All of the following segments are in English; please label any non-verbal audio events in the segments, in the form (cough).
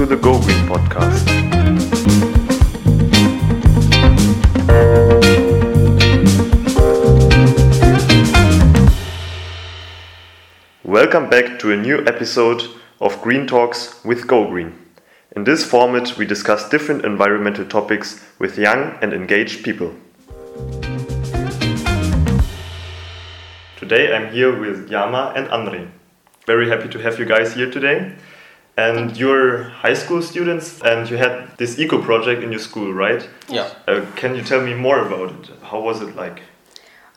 to the Go Green podcast. Welcome back to a new episode of Green Talks with Go Green. In this format, we discuss different environmental topics with young and engaged people. Today I'm here with Jana and Andrej. Very happy to have you guys here today. And you're high school students and you had this eco project in your school, right? Yeah. Uh, can you tell me more about it? How was it like?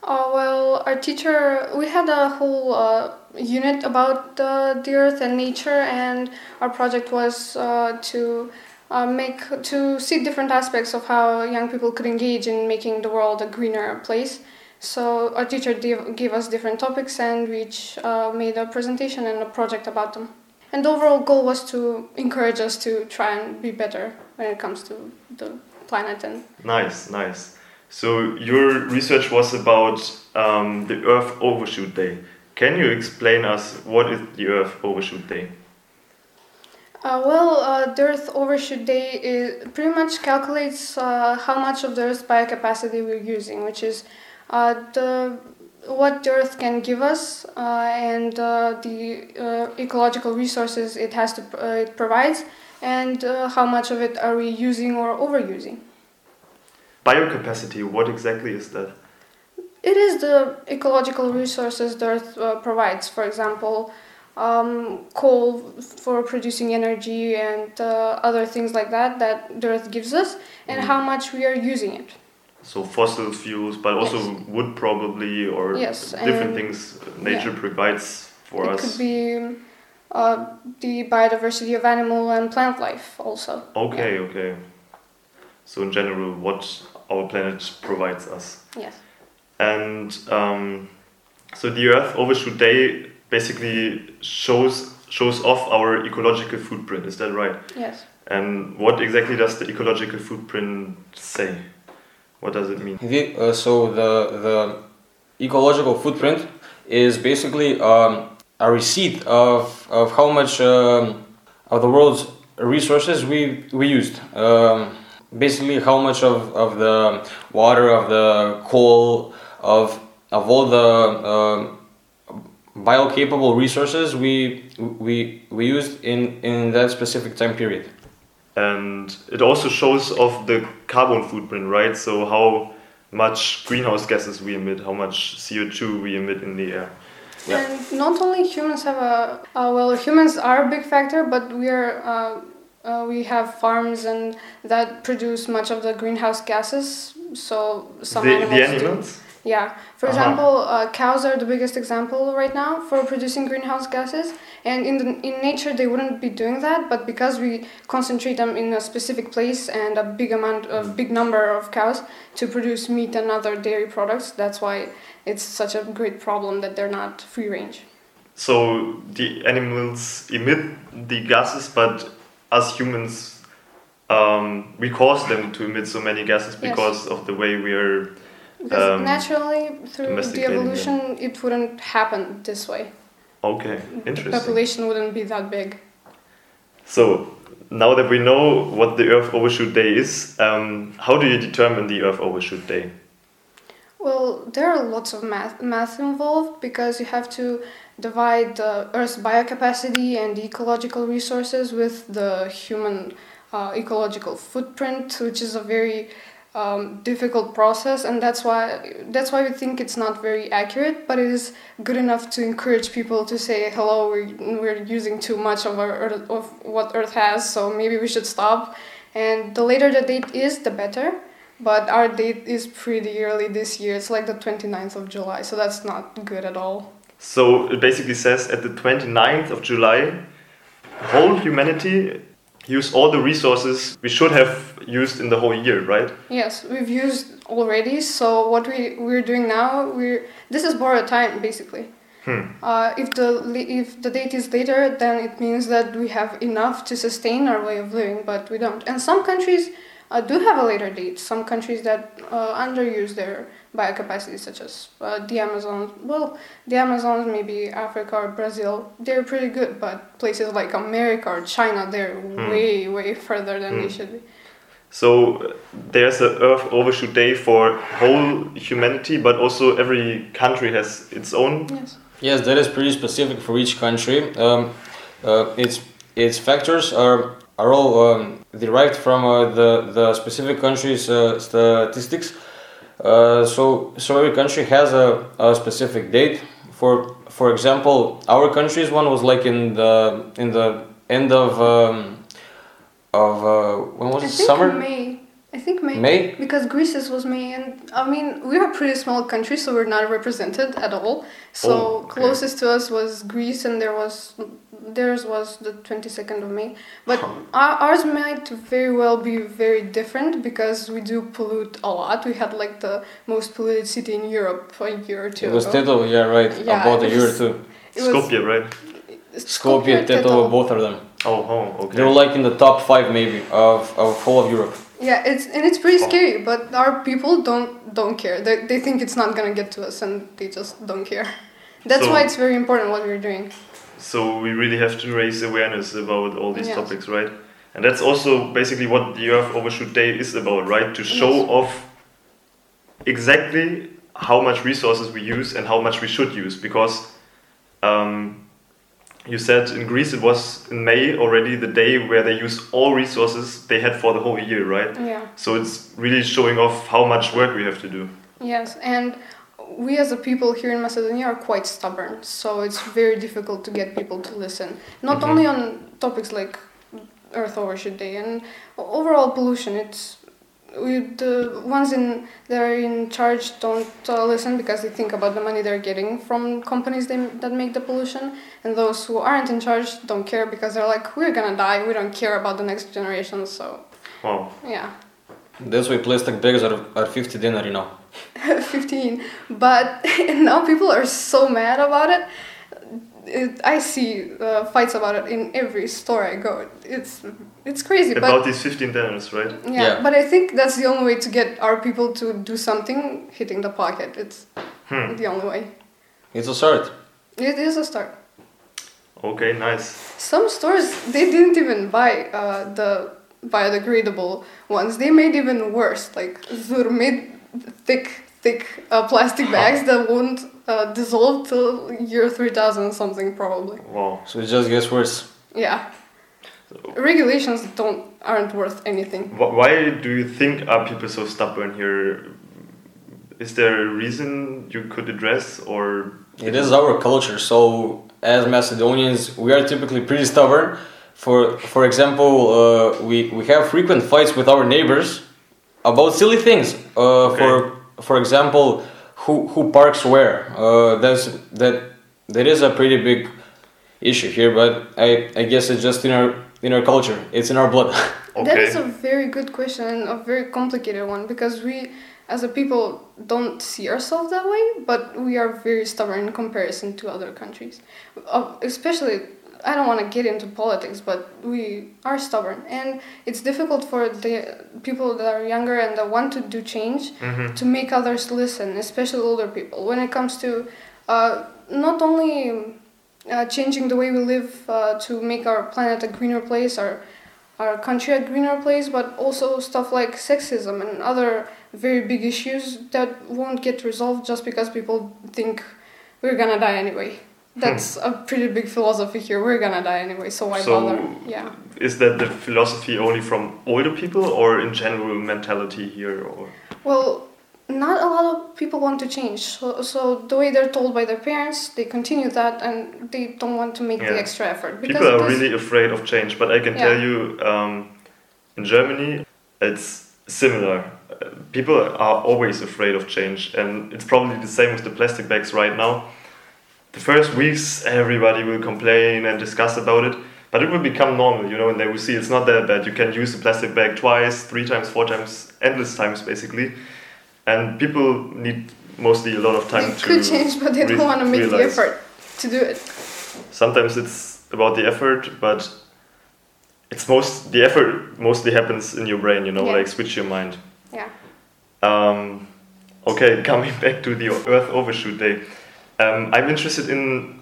Uh, well, our teacher, we had a whole uh, unit about uh, the earth and nature, and our project was uh, to uh, make to see different aspects of how young people could engage in making the world a greener place. So our teacher gave, gave us different topics, and we each uh, made a presentation and a project about them. And the overall goal was to encourage us to try and be better when it comes to the planet and Nice, nice. So your research was about um, the Earth Overshoot Day. Can you explain us what is the Earth Overshoot Day? Uh, well, uh, the Earth Overshoot Day is, pretty much calculates uh, how much of the Earth's biocapacity we're using, which is uh, the what the Earth can give us uh, and uh, the uh, ecological resources it has to uh, it provides, and uh, how much of it are we using or overusing. Biocapacity, what exactly is that? It is the ecological resources the Earth uh, provides. For example, um, coal for producing energy and uh, other things like that that the Earth gives us, and Mhm. how much we are using it. So fossil fuels, but also Yes. wood probably, or Yes, different things nature provides for it us. It could be uh, the biodiversity of animal and plant life also. Okay, okay. So in general, what our planet provides us. Yes. And um, so the Earth Overshoot Day basically shows shows off our ecological footprint. Is that right? Yes. And what exactly does the ecological footprint say? What does it mean? The, uh, so the the ecological footprint is basically um, a receipt of, of how much um, of the world's resources we we used. Um, basically, how much of, of the water, of the coal, of of all the um, biocapable resources we we we used in in that specific time period. And it also shows off the carbon footprint, right? So how much greenhouse gases we emit, how much CO2 we emit in the air. Yeah. And not only humans have a uh, well, humans are a big factor, but we are uh, uh, we have farms and that produce much of the greenhouse gases. So some the, animals, the do. animals? Yeah. For Uh-huh. example, uh, cows are the biggest example right now for producing greenhouse gases. And in the, in nature, they wouldn't be doing that, but because we concentrate them in a specific place and a big amount, a big number of cows to produce meat and other dairy products, that's why it's such a great problem that they're not free range. So the animals emit the gases, but as humans, um, we cause them to emit so many gases Yes. because of the way we are. Because Um, naturally, through the domesticating them. evolution, it wouldn't happen this way. Okay, The interesting. population wouldn't be that big. So now that we know what the Earth Overshoot Day is, um, how do you determine the Earth Overshoot Day? Well, there are lots of math, math involved because you have to divide the Earth's biocapacity and ecological resources with the human uh, ecological footprint, which is a very um, difficult process, and that's why that's why we think it's not very accurate. But it is good enough to encourage people to say, "Hello, we're, we're using too much of our of what Earth has, so maybe we should stop." And the later the date is, the better but our date is pretty early this year. It's like the 29th of July, so that's not good at all. So it basically says at the 29th of July, whole humanity use all the resources we should have used in the whole year, right? Yes, we've used already. So what we we're doing now, we're this is borrowed time basically. Hmm. Uh, if the if the date is later, then it means that we have enough to sustain our way of living, but we don't. And some countries uh, do have a later date. Some countries that uh, underuse their biocapacity, such as uh, the Amazon. Well, the Amazons, maybe Africa or Brazil, they're pretty good, but places like America or China, they're way, way further than they Hmm. should be. So uh, there's an Earth Overshoot Day for whole humanity, but also every country has its own. Yes. Yes, that is pretty specific for each country. Um, uh, its its factors are are all um, derived from uh, the the specific country's uh, statistics. Uh, so so every country has a, a specific date. For for example, our country's one was like in the in the end of um, of uh, when was I it summer May. I think May. May Because Greece's was May, and I mean, we're a pretty small country, so we're not represented at all. So Oh, okay. closest to us was Greece, and there was theirs was the twenty second of May. But Huh. ours might very well be very different because we do pollute a lot. We had like the most polluted city in Europe for a year or two it was ago. Tetovo, yeah right Yeah, about a year or two. It was Skopje, right? Skopje, Tetovo, both of them. Oh, oh, okay. They were like in the top five maybe of, of whole of Europe. Yeah, it's and it's pretty Oh. scary, but our people don't don't care. They, they think it's not gonna get to us, and they just don't care. (laughs) That's So- why it's very important what we're doing. So we really have to raise awareness about all these Yes. topics, right? And that's also basically what the Earth Overshoot Day is about, right? To show Yes. off exactly how much resources we use and how much we should use. Because um, you said in Greece it was in May already the day where they used all resources they had for the whole year, right? Yeah. So it's really showing off how much work we have to do. Yes, and we as a people here in Macedonia are quite stubborn, so it's very difficult to get people to listen. Not Mhm. only on topics like Earth Overshoot Day and overall pollution. It's the ones in that are in charge don't uh, listen because they think about the money they're getting from companies they, that make the pollution, and those who aren't in charge don't care because they're like we're gonna die. We don't care about the next generation. So Wow. yeah. That's why plastic bags are, are 50 dinari now. (laughs) 15 but (laughs) now people are so mad about it, it i see uh, fights about it in every store i go it's it's crazy About but these 15 dinars, right? yeah, Yeah. but i think that's the only way to get our people to do something hitting the pocket it's Hmm. the only way It's a start. it is a start Okay, nice. some stores they didn't even buy uh, the biodegradable ones they made even worse like Zur made thick thick uh, plastic bags that won't uh, dissolve till year 3000 something probably Wow. So it just gets worse. yeah regulations don't aren't worth anything Why do you think are people so stubborn here? Is there a reason you could address, or It is our culture. So as Macedonians, we are typically pretty stubborn. For for example, uh, we we have frequent fights with our neighbors about silly things. Uh, Okay. For for example, who who parks where? Uh, that's that that is a pretty big issue here. But I I guess it's just in our in our culture. It's in our blood. (laughs) okay? that is a very good question and a very complicated one because we as a people don't see ourselves that way but we are very stubborn in comparison to other countries uh, especially i don't want to get into politics but we are stubborn and it's difficult for the people that are younger and that want to do change Mhm. to make others listen, especially older people. When it comes to uh, not only uh, changing the way we live uh, to make our planet a greener place, our our country a greener place, but also stuff like sexism and other very big issues that won't get resolved just because people think we're gonna die anyway. That's a pretty big philosophy here. We're gonna die anyway, so why So- bother? Yeah. Is that the philosophy only from older people, or in general mentality here? Or Well, not a lot of people want to change. So, so the way they're told by their parents, they continue that and they don't want to make the extra effort. people are really afraid of change, but I can tell you, um, in Germany, it's similar. People are always afraid of change, and it's probably the same with the plastic bags right now. The first weeks, everybody will complain and discuss about it, but it will become normal, you know, and they will see it's not that bad. You can use a plastic bag twice, three times, four times, endless times basically, and people need mostly a lot of time they to could change, but they don't want to make the effort to do it. sometimes it's about the effort but it's most the effort mostly happens in your brain you know Yeah. like switch your mind Yeah. um, Okay, (laughs) coming back to the Earth Overshoot Day, um, I'm interested in.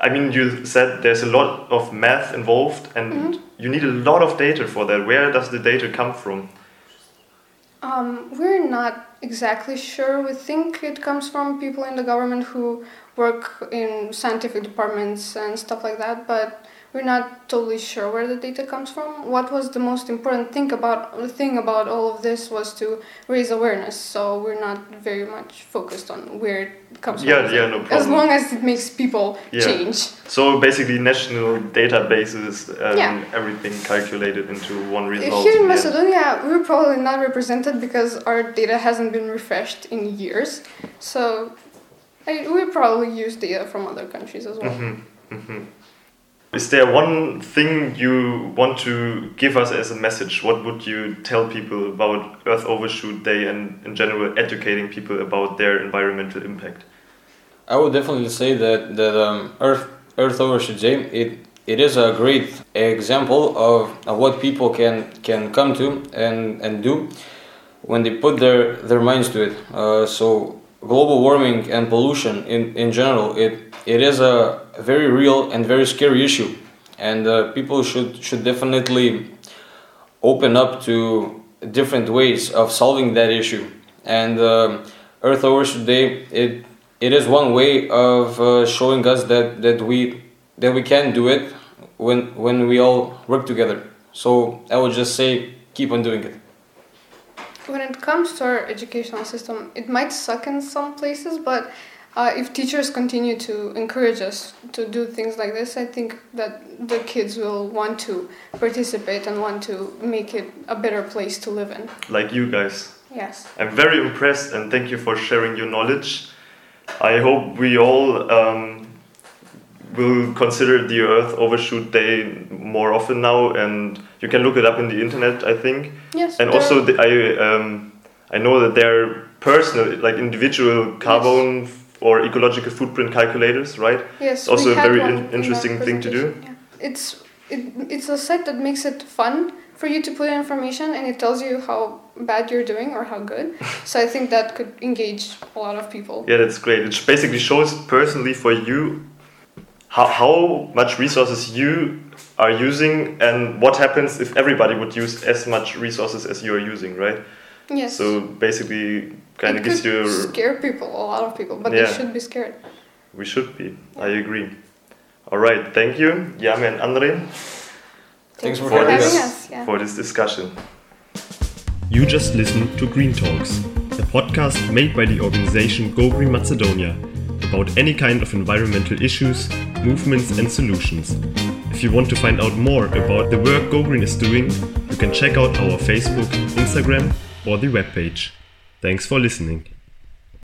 I mean, you said there's a lot of math involved, and Mhm. you need a lot of data for that. Where does the data come from? Um, we're not exactly sure. We think it comes from people in the government who work in scientific departments and stuff like that, but we're not totally sure where the data comes from. What was the most important thing about the thing about all of this was to raise awareness. So we're not very much focused on where it comes Yeah, from. yeah, no problem. As long as it makes people Yeah. change. So basically, national databases, and Yeah. everything calculated into one result. Here in end. Macedonia, we're probably not represented because our data hasn't been refreshed in years. So I, we probably use data from other countries as well. Mhm, mhm. Is there one thing you want to give us as a message? What would you tell people about Earth Overshoot Day and, in general, educating people about their environmental impact? I would definitely say that that um, Earth Earth Overshoot Day it it is a great example of, of what people can can come to and and do when they put their their minds to it. Uh, so global warming and pollution in in general it it is a very real and very scary issue, and uh, people should should definitely open up to different ways of solving that issue. And um, Earth Overshoot Day, it it is one way of uh, showing us that, that we that we can do it when when we all work together. So I would just say keep on doing it. When it comes to our educational system, it might suck in some places, but uh, if teachers continue to encourage us to do things like this, I think that the kids will want to participate and want to make it a better place to live in. Like you guys. Yes. I'm very impressed and thank you for sharing your knowledge. I hope we all um, will consider the Earth Overshoot Day more often now, and you can look it up in the internet, I think. Yes. And also, the, I um, I know that there are personal, like individual carbon or ecological footprint calculators, right? Yes, also a very in- in interesting thing to do. Yeah. It's it, it's a site that makes it fun for you to put in information and it tells you how bad you're doing or how good. (laughs) so I think that could engage a lot of people. Yeah, that's great. It basically shows personally for you how, how much resources you are using and what happens if everybody would use as much resources as you are using, right? Yes. So basically, kind of gives you. scare people, a lot of people, but Yeah. they should be scared. We should be. I agree. All right, thank you, Jana and Andrej, Thanks for For having this- us. Yeah. for this discussion. You just listened to Green Talks, a podcast made by the organization Go Green Macedonia about any kind of environmental issues, movements, and solutions. If you want to find out more about the work Go Green is doing, you can check out our Facebook, Instagram, or the webpage. Thanks for listening.